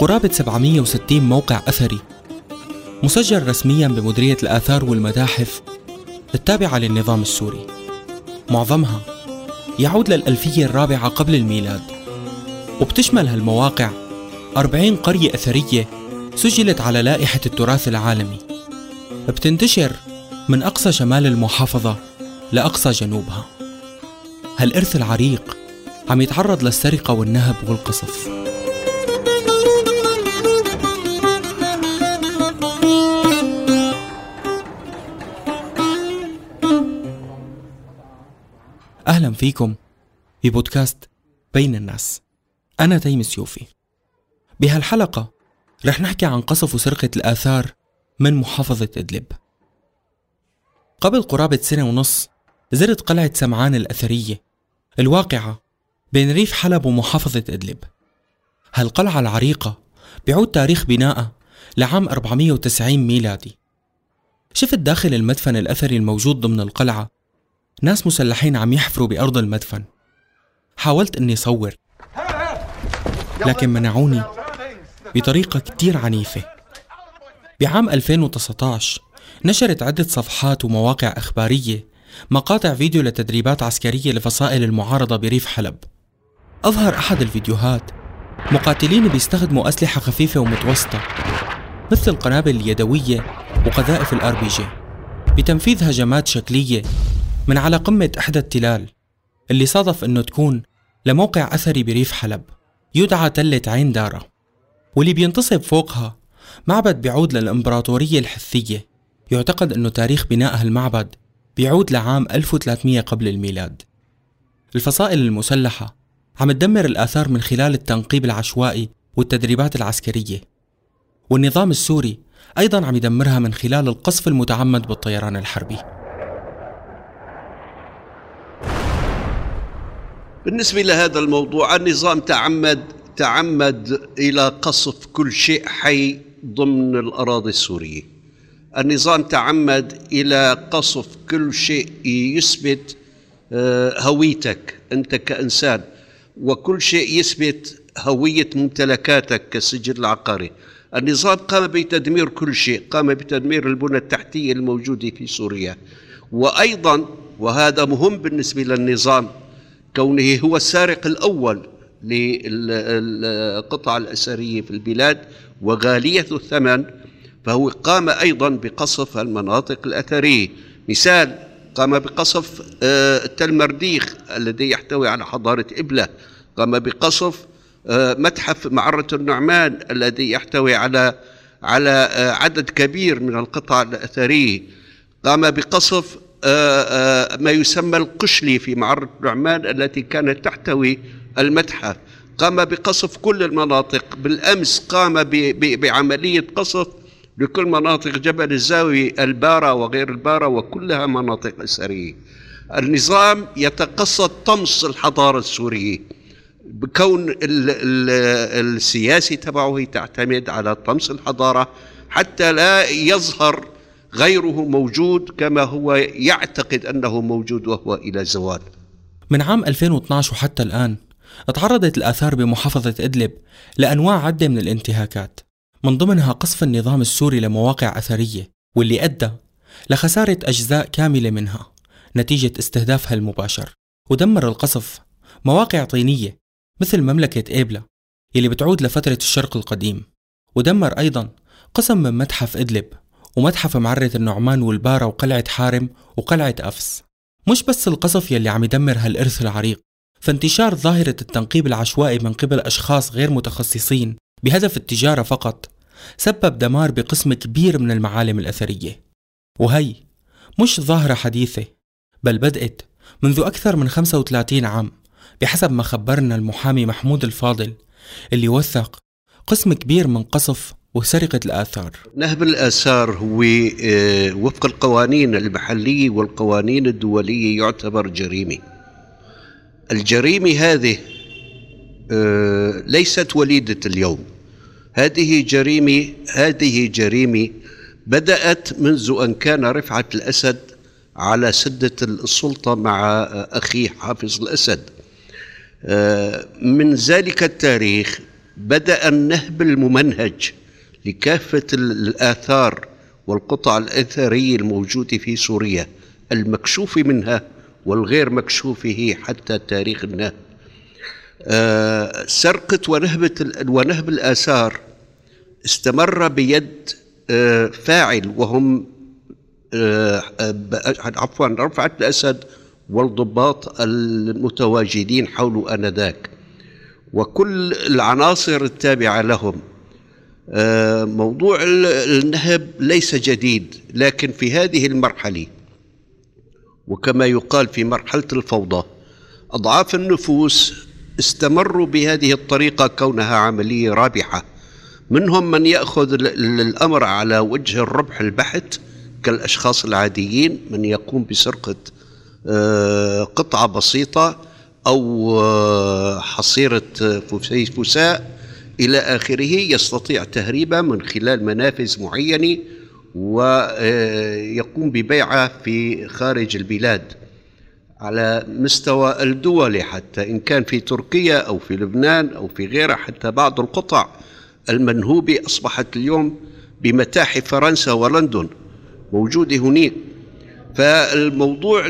قرابة 760 موقع أثري. مسجل رسميا بمديرية الآثار والمتاحف التابعة للنظام السوري. معظمها يعود للألفية الرابعة قبل الميلاد وبتشمل هالمواقع 40 قرية أثرية سجلت على لائحة التراث العالمي. بتنتشر من أقصى شمال المحافظة لأقصى جنوبها. هالإرث العريق عم يتعرض للسرقة والنهب والقصف فيكم ببودكاست بين الناس. أنا تيم سيوفي بهالحلقة رح نحكي عن قصف وسرقة الآثار من محافظة إدلب. قبل قرابة سنة ونص زرت قلعة سمعان الأثرية الواقعة بين ريف حلب ومحافظة إدلب. هالقلعة العريقة بيعود تاريخ بنائها لعام 490 ميلادي. شفت داخل المدفن الأثري الموجود ضمن القلعة ناس مسلحين عم يحفروا بأرض المدفن. حاولت أني صور لكن منعوني بطريقة كتير عنيفة. بعام 2019 نشرت عدة صفحات ومواقع إخبارية مقاطع فيديو لتدريبات عسكرية لفصائل المعارضة بريف حلب. أظهر أحد الفيديوهات مقاتلين بيستخدموا أسلحة خفيفة ومتوسطة مثل القنابل اليدوية وقذائف الآر بي جي. بتنفيذ هجمات شكلية من على قمة إحدى التلال اللي صادف إنه تكون لموقع أثري بريف حلب يدعى تلة عين دارة واللي بينتصب فوقها معبد بيعود للإمبراطورية الحثية يعتقد أنه تاريخ بناء هالمعبد بيعود لعام 1300 قبل الميلاد. الفصائل المسلحة عم تدمر الآثار من خلال التنقيب العشوائي والتدريبات العسكرية والنظام السوري أيضا عم يدمرها من خلال القصف المتعمد بالطيران الحربي. بالنسبة لهذا الموضوع النظام تعمد تعمد إلى قصف كل شيء حي ضمن الأراضي السورية. النظام تعمد إلى قصف كل شيء يثبت آه، هويتك أنت كإنسان وكل شيء يثبت هوية ممتلكاتك كالسجل العقاري. النظام قام بتدمير كل شيء قام بتدمير البنى التحتية الموجودة في سوريا. وأيضا وهذا مهم بالنسبة للنظام كونه هو السارق الأول للقطع الأثرية في البلاد وغالية الثمن فهو قام أيضا بقصف المناطق الأثرية. مثال قام بقصف آه، تل مرديخ الذي يحتوي على حضارة إبلة. قام بقصف آه، متحف معرة النعمان الذي يحتوي على على آه، عدد كبير من القطع الأثرية. قام بقصف ما يسمى القشلي في معرة النعمان التي كانت تحتوي المتحف. قام بقصف كل المناطق. بالأمس قام بعملية قصف لكل مناطق جبل الزاوي البارة وغير البارة وكلها مناطق أثرية. النظام يتقصد طمس الحضارة السورية. بكون السياسي تبعه تعتمد على طمس الحضارة حتى لا يظهر غيره موجود كما هو يعتقد أنه موجود وهو إلى زوال. من عام 2012 وحتى الآن تعرضت الآثار بمحافظة إدلب لأنواع عدة من الانتهاكات من ضمنها قصف النظام السوري لمواقع أثرية واللي أدى لخسارة أجزاء كاملة منها نتيجة استهدافها المباشر. ودمر القصف مواقع طينية مثل مملكة إيبلا اللي بتعود لفترة الشرق القديم. ودمر أيضا قسم من متحف إدلب ومتحف معرة النعمان والبارة وقلعة حارم وقلعة أفس. مش بس القصف يلي عم يدمر هالإرث العريق فانتشار ظاهرة التنقيب العشوائي من قبل أشخاص غير متخصصين بهدف التجارة فقط سبب دمار بقسم كبير من المعالم الأثرية. وهي مش ظاهرة حديثة بل بدأت منذ أكثر من 35 عام بحسب ما خبرنا المحامي محمود الفاضل اللي وثق قسم كبير من قصف وسرقة الآثار. نهب الآثار هو آه، وفق القوانين المحلية والقوانين الدولية يعتبر جريمة. الجريمة هذه آه، ليست وليدة اليوم. هذه جريمة هذه جريمة بدأت منذ أن كان رفعت الأسد على سدة السلطة مع أخيه حافظ الأسد. آه، من ذلك التاريخ بدأ النهب الممنهج لكافة الآثار والقطع الأثرية الموجودة في سوريا المكشوف منها والغير مكشوفه حتى تاريخ النهب آه، سرقة ونهبة ونهب الآثار استمر بيد آه، فاعل وهم آه، عفوا رفعت الأسد والضباط المتواجدين حول آنذاك. وكل العناصر التابعة لهم موضوع النهب ليس جديد لكن في هذه المرحلة وكما يقال في مرحلة الفوضى أضعاف النفوس استمروا بهذه الطريقة كونها عملية رابحة. منهم من يأخذ الأمر على وجه الربح البحت كالأشخاص العاديين من يقوم بسرقة آه، قطعة بسيطة أو آه، حصيرة فساء إلى آخره يستطيع تهريبها من خلال منافذ معينة ويقوم آه، ببيعها في خارج البلاد على مستوى الدول حتى إن كان في تركيا أو في لبنان أو في غيرها حتى بعض القطع المنهوبة أصبحت اليوم بمتاحف فرنسا ولندن موجودة هناك. فالموضوع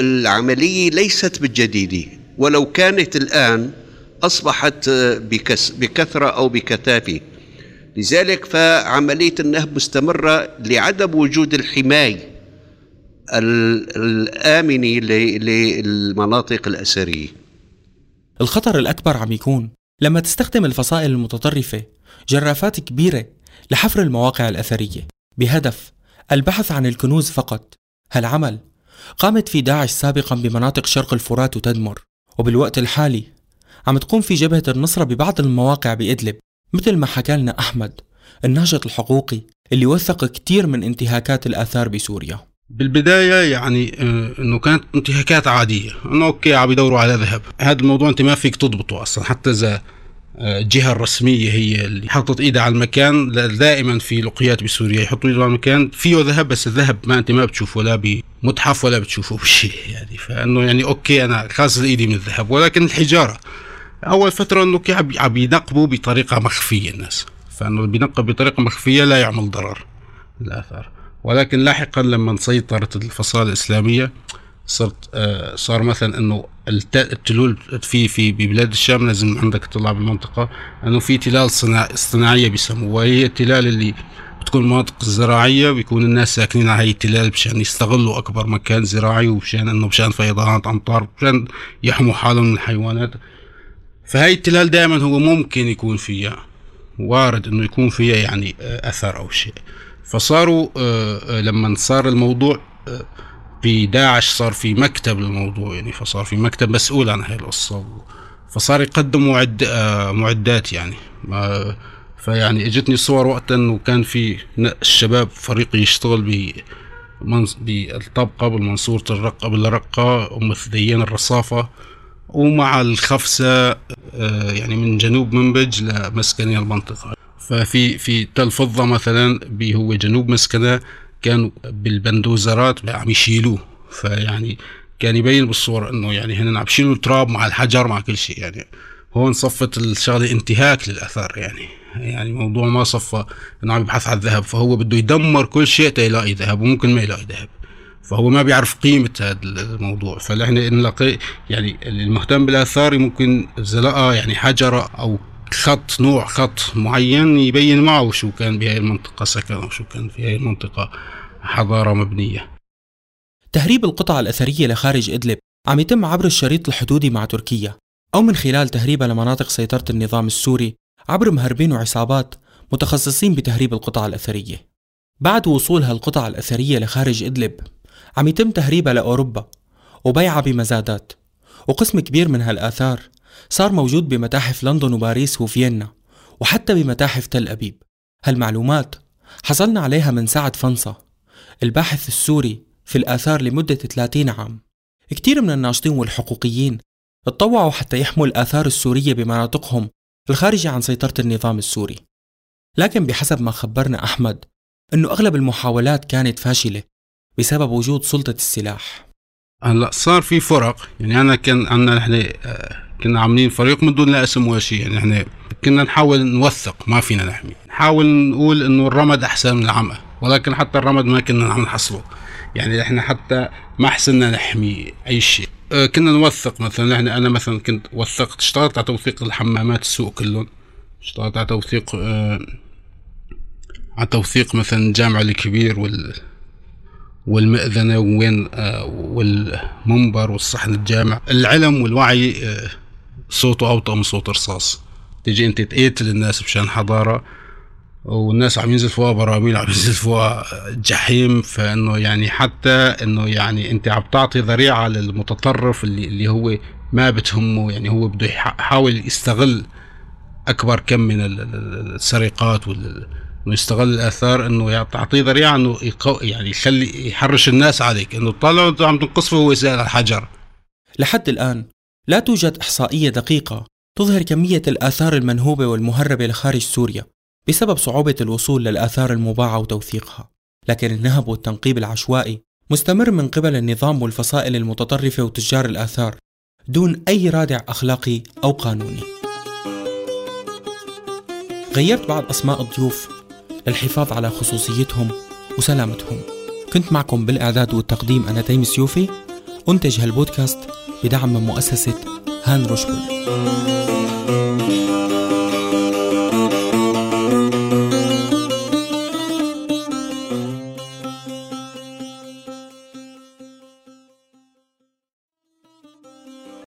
العملية ليست بالجديدة ولو كانت الآن أصبحت بكثرة أو بكثافة. لذلك فعملية النهب مستمرة لعدم وجود الحماية الآمنة للمناطق الأثرية. الخطر الأكبر عم يكون لما تستخدم الفصائل المتطرفة جرافات كبيرة لحفر المواقع الأثرية. بهدف البحث عن الكنوز فقط. هالعمل قامت في داعش سابقا بمناطق شرق الفرات وتدمر وبالوقت الحالي عم تقوم في جبهة النصرة ببعض المواقع بإدلب مثل ما حكى لنا أحمد الناشط الحقوقي اللي وثق كتير من انتهاكات الآثار بسوريا. بالبداية يعني آه، إنه كانت انتهاكات عادية إنه okay عم يدوروا على ذهب. هذا الموضوع أنت ما فيك تضبطه أصلا حتى إذا آه، الجهة الرسمية هي اللي حطت إيدها على المكان دائما في لقيات بسوريا يحطوا إيدهم على المكان. فيه ذهب بس الذهب ما أنت ما بتشوفه لا بمتحف ولا بتشوفه بشيء يعني. فإنه يعني okay أنا غاسل إيدي من الذهب ولكن الحجارة. اول فترة إنه عم ينقبوا بطريقة مخفية الناس. فإنه بينقب بطريقة مخفية لا يعمل ضرر الاثار ولكن لاحقا لما سيطرت الفصائل الإسلامية صرت آه، صار مثلا إنه التلول في في ببلاد الشام لازم عندك تطلع بالمنطقة إنه في تلال صناعية بيسموها. وهي التلال اللي بتكون مناطق زراعية بيكون الناس ساكنين على هي التلال مشان يستغلوا أكبر مكان زراعي ومشان إنه مشان فيضانات أمطار مشان يحموا حالهم من الحيوانات. فهي التلال دائما هو ممكن يكون فيها وارد إنه يكون فيها يعني آه، أثر أو شيء. فصاروا آه، آه، لما صار الموضوع بداعش آه، صار في مكتب للموضوع يعني فصار في مكتب مسؤول عن هاي القصة فصار يقدم معد معدات يعني. فيعني إجتني صور وقتا انه كان في الشباب فريق يشتغل ب بالطبقة بالمنصورة الرقة بالرقة أم ثديين الرصافة. ومع الخفسة يعني من جنوب منبج لمسكني المنطقة. ففي في تل فضة مثلا هو جنوب مسكنة كانوا بالبندوزرات عم يشيلوه. فيعني كان يبين بالصور إنه يعني هن عم يشيلوا التراب مع الحجر مع كل شيء. يعني هون صفت الشغلة انتهاك للاثار يعني يعني موضوع ما صفى إنه عم يبحث عن الذهب فهو بده يدمر كل شيء تيلاقي ذهب وممكن ما يلاقي ذهب. فهو ما بيعرف قيمة هذا الموضوع. فنحن نلاقي يعني المهتم بالآثار ممكن إذا لقى يعني حجرة أو خط نوع خط معين يبين معه شو كان بهاي المنطقة سكن أو شو كان في هاي المنطقة حضارة مبنية. تهريب القطع الأثرية لخارج إدلب عم يتم عبر الشريط الحدودي مع تركيا أو من خلال تهريبها لمناطق سيطرة النظام السوري عبر مهربين وعصابات متخصصين بتهريب القطع الأثرية. بعد وصولها القطع الأثرية لخارج إدلب عم يتم تهريبها لأوروبا وبيعها بمزادات. وقسم كبير من هالآثار صار موجود بمتاحف لندن وباريس وفيينا وحتى بمتاحف تل أبيب. هالمعلومات حصلنا عليها من سعد فنصة الباحث السوري في الآثار لمدة 30 عام. كتير من الناشطين والحقوقيين اتطوعوا حتى يحموا الآثار السورية بمناطقهم الخارجة عن سيطرة النظام السوري. لكن بحسب ما خبرنا أحمد أنه أغلب المحاولات كانت فاشلة. بسبب وجود سلطة السلاح. هلا صار في فرق يعني أنا كان عندنا نحن آه، كنا عاملين فريق من دون لا اسم ولا شيء يعني إحنا كنا نحاول نوثق ما فينا نحمي. نحاول نقول إنه الرمد أحسن من العمى ولكن حتى الرمد ما كنا عم نحصله. يعني إحنا حتى ما حسنا نحمي أي شيء. آه كنا نوثق مثلا إحنا أنا مثلا كنت وثقت اشتغلت على توثيق الحمامات السوق كلهم. اشتغلت على توثيق آه على توثيق مثلا الجامع الكبير وال والمأذنة وين آه والمنبر والصحن الجامع. العلم والوعي آه صوته أوطى من صوت رصاص. تيجي أنت تقتل الناس مشان حضارة والناس عم ينزل فوقها براميل عم ينزل فوقها جحيم. فإنه يعني حتى إنه يعني أنت عم تعطي ذريعة للمتطرف اللي اللي هو ما بتهمه. يعني هو بده يحاول يستغل أكبر كم من السرقات وال ويستغل الآثار إنه تعطيه ذريعة إنه يقو يعني يخلي يحرش الناس عليك. إنه طالع أنت عم تنقصفه وهو يسأل على الحجر. لحد الآن لا توجد إحصائية دقيقة تظهر كمية الآثار المنهوبة والمهربة لخارج سوريا بسبب صعوبة الوصول للآثار المباعة وتوثيقها. لكن النهب والتنقيب العشوائي مستمر من قبل النظام والفصائل المتطرفة وتجار الآثار دون أي رادع أخلاقي أو قانوني. غيرت بعض أسماء الضيوف للحفاظ على خصوصيتهم وسلامتهم. كنت معكم بالإعداد والتقديم أنا تيم سيوفي أنتج هالبودكاست بدعم من مؤسسة هان روشبل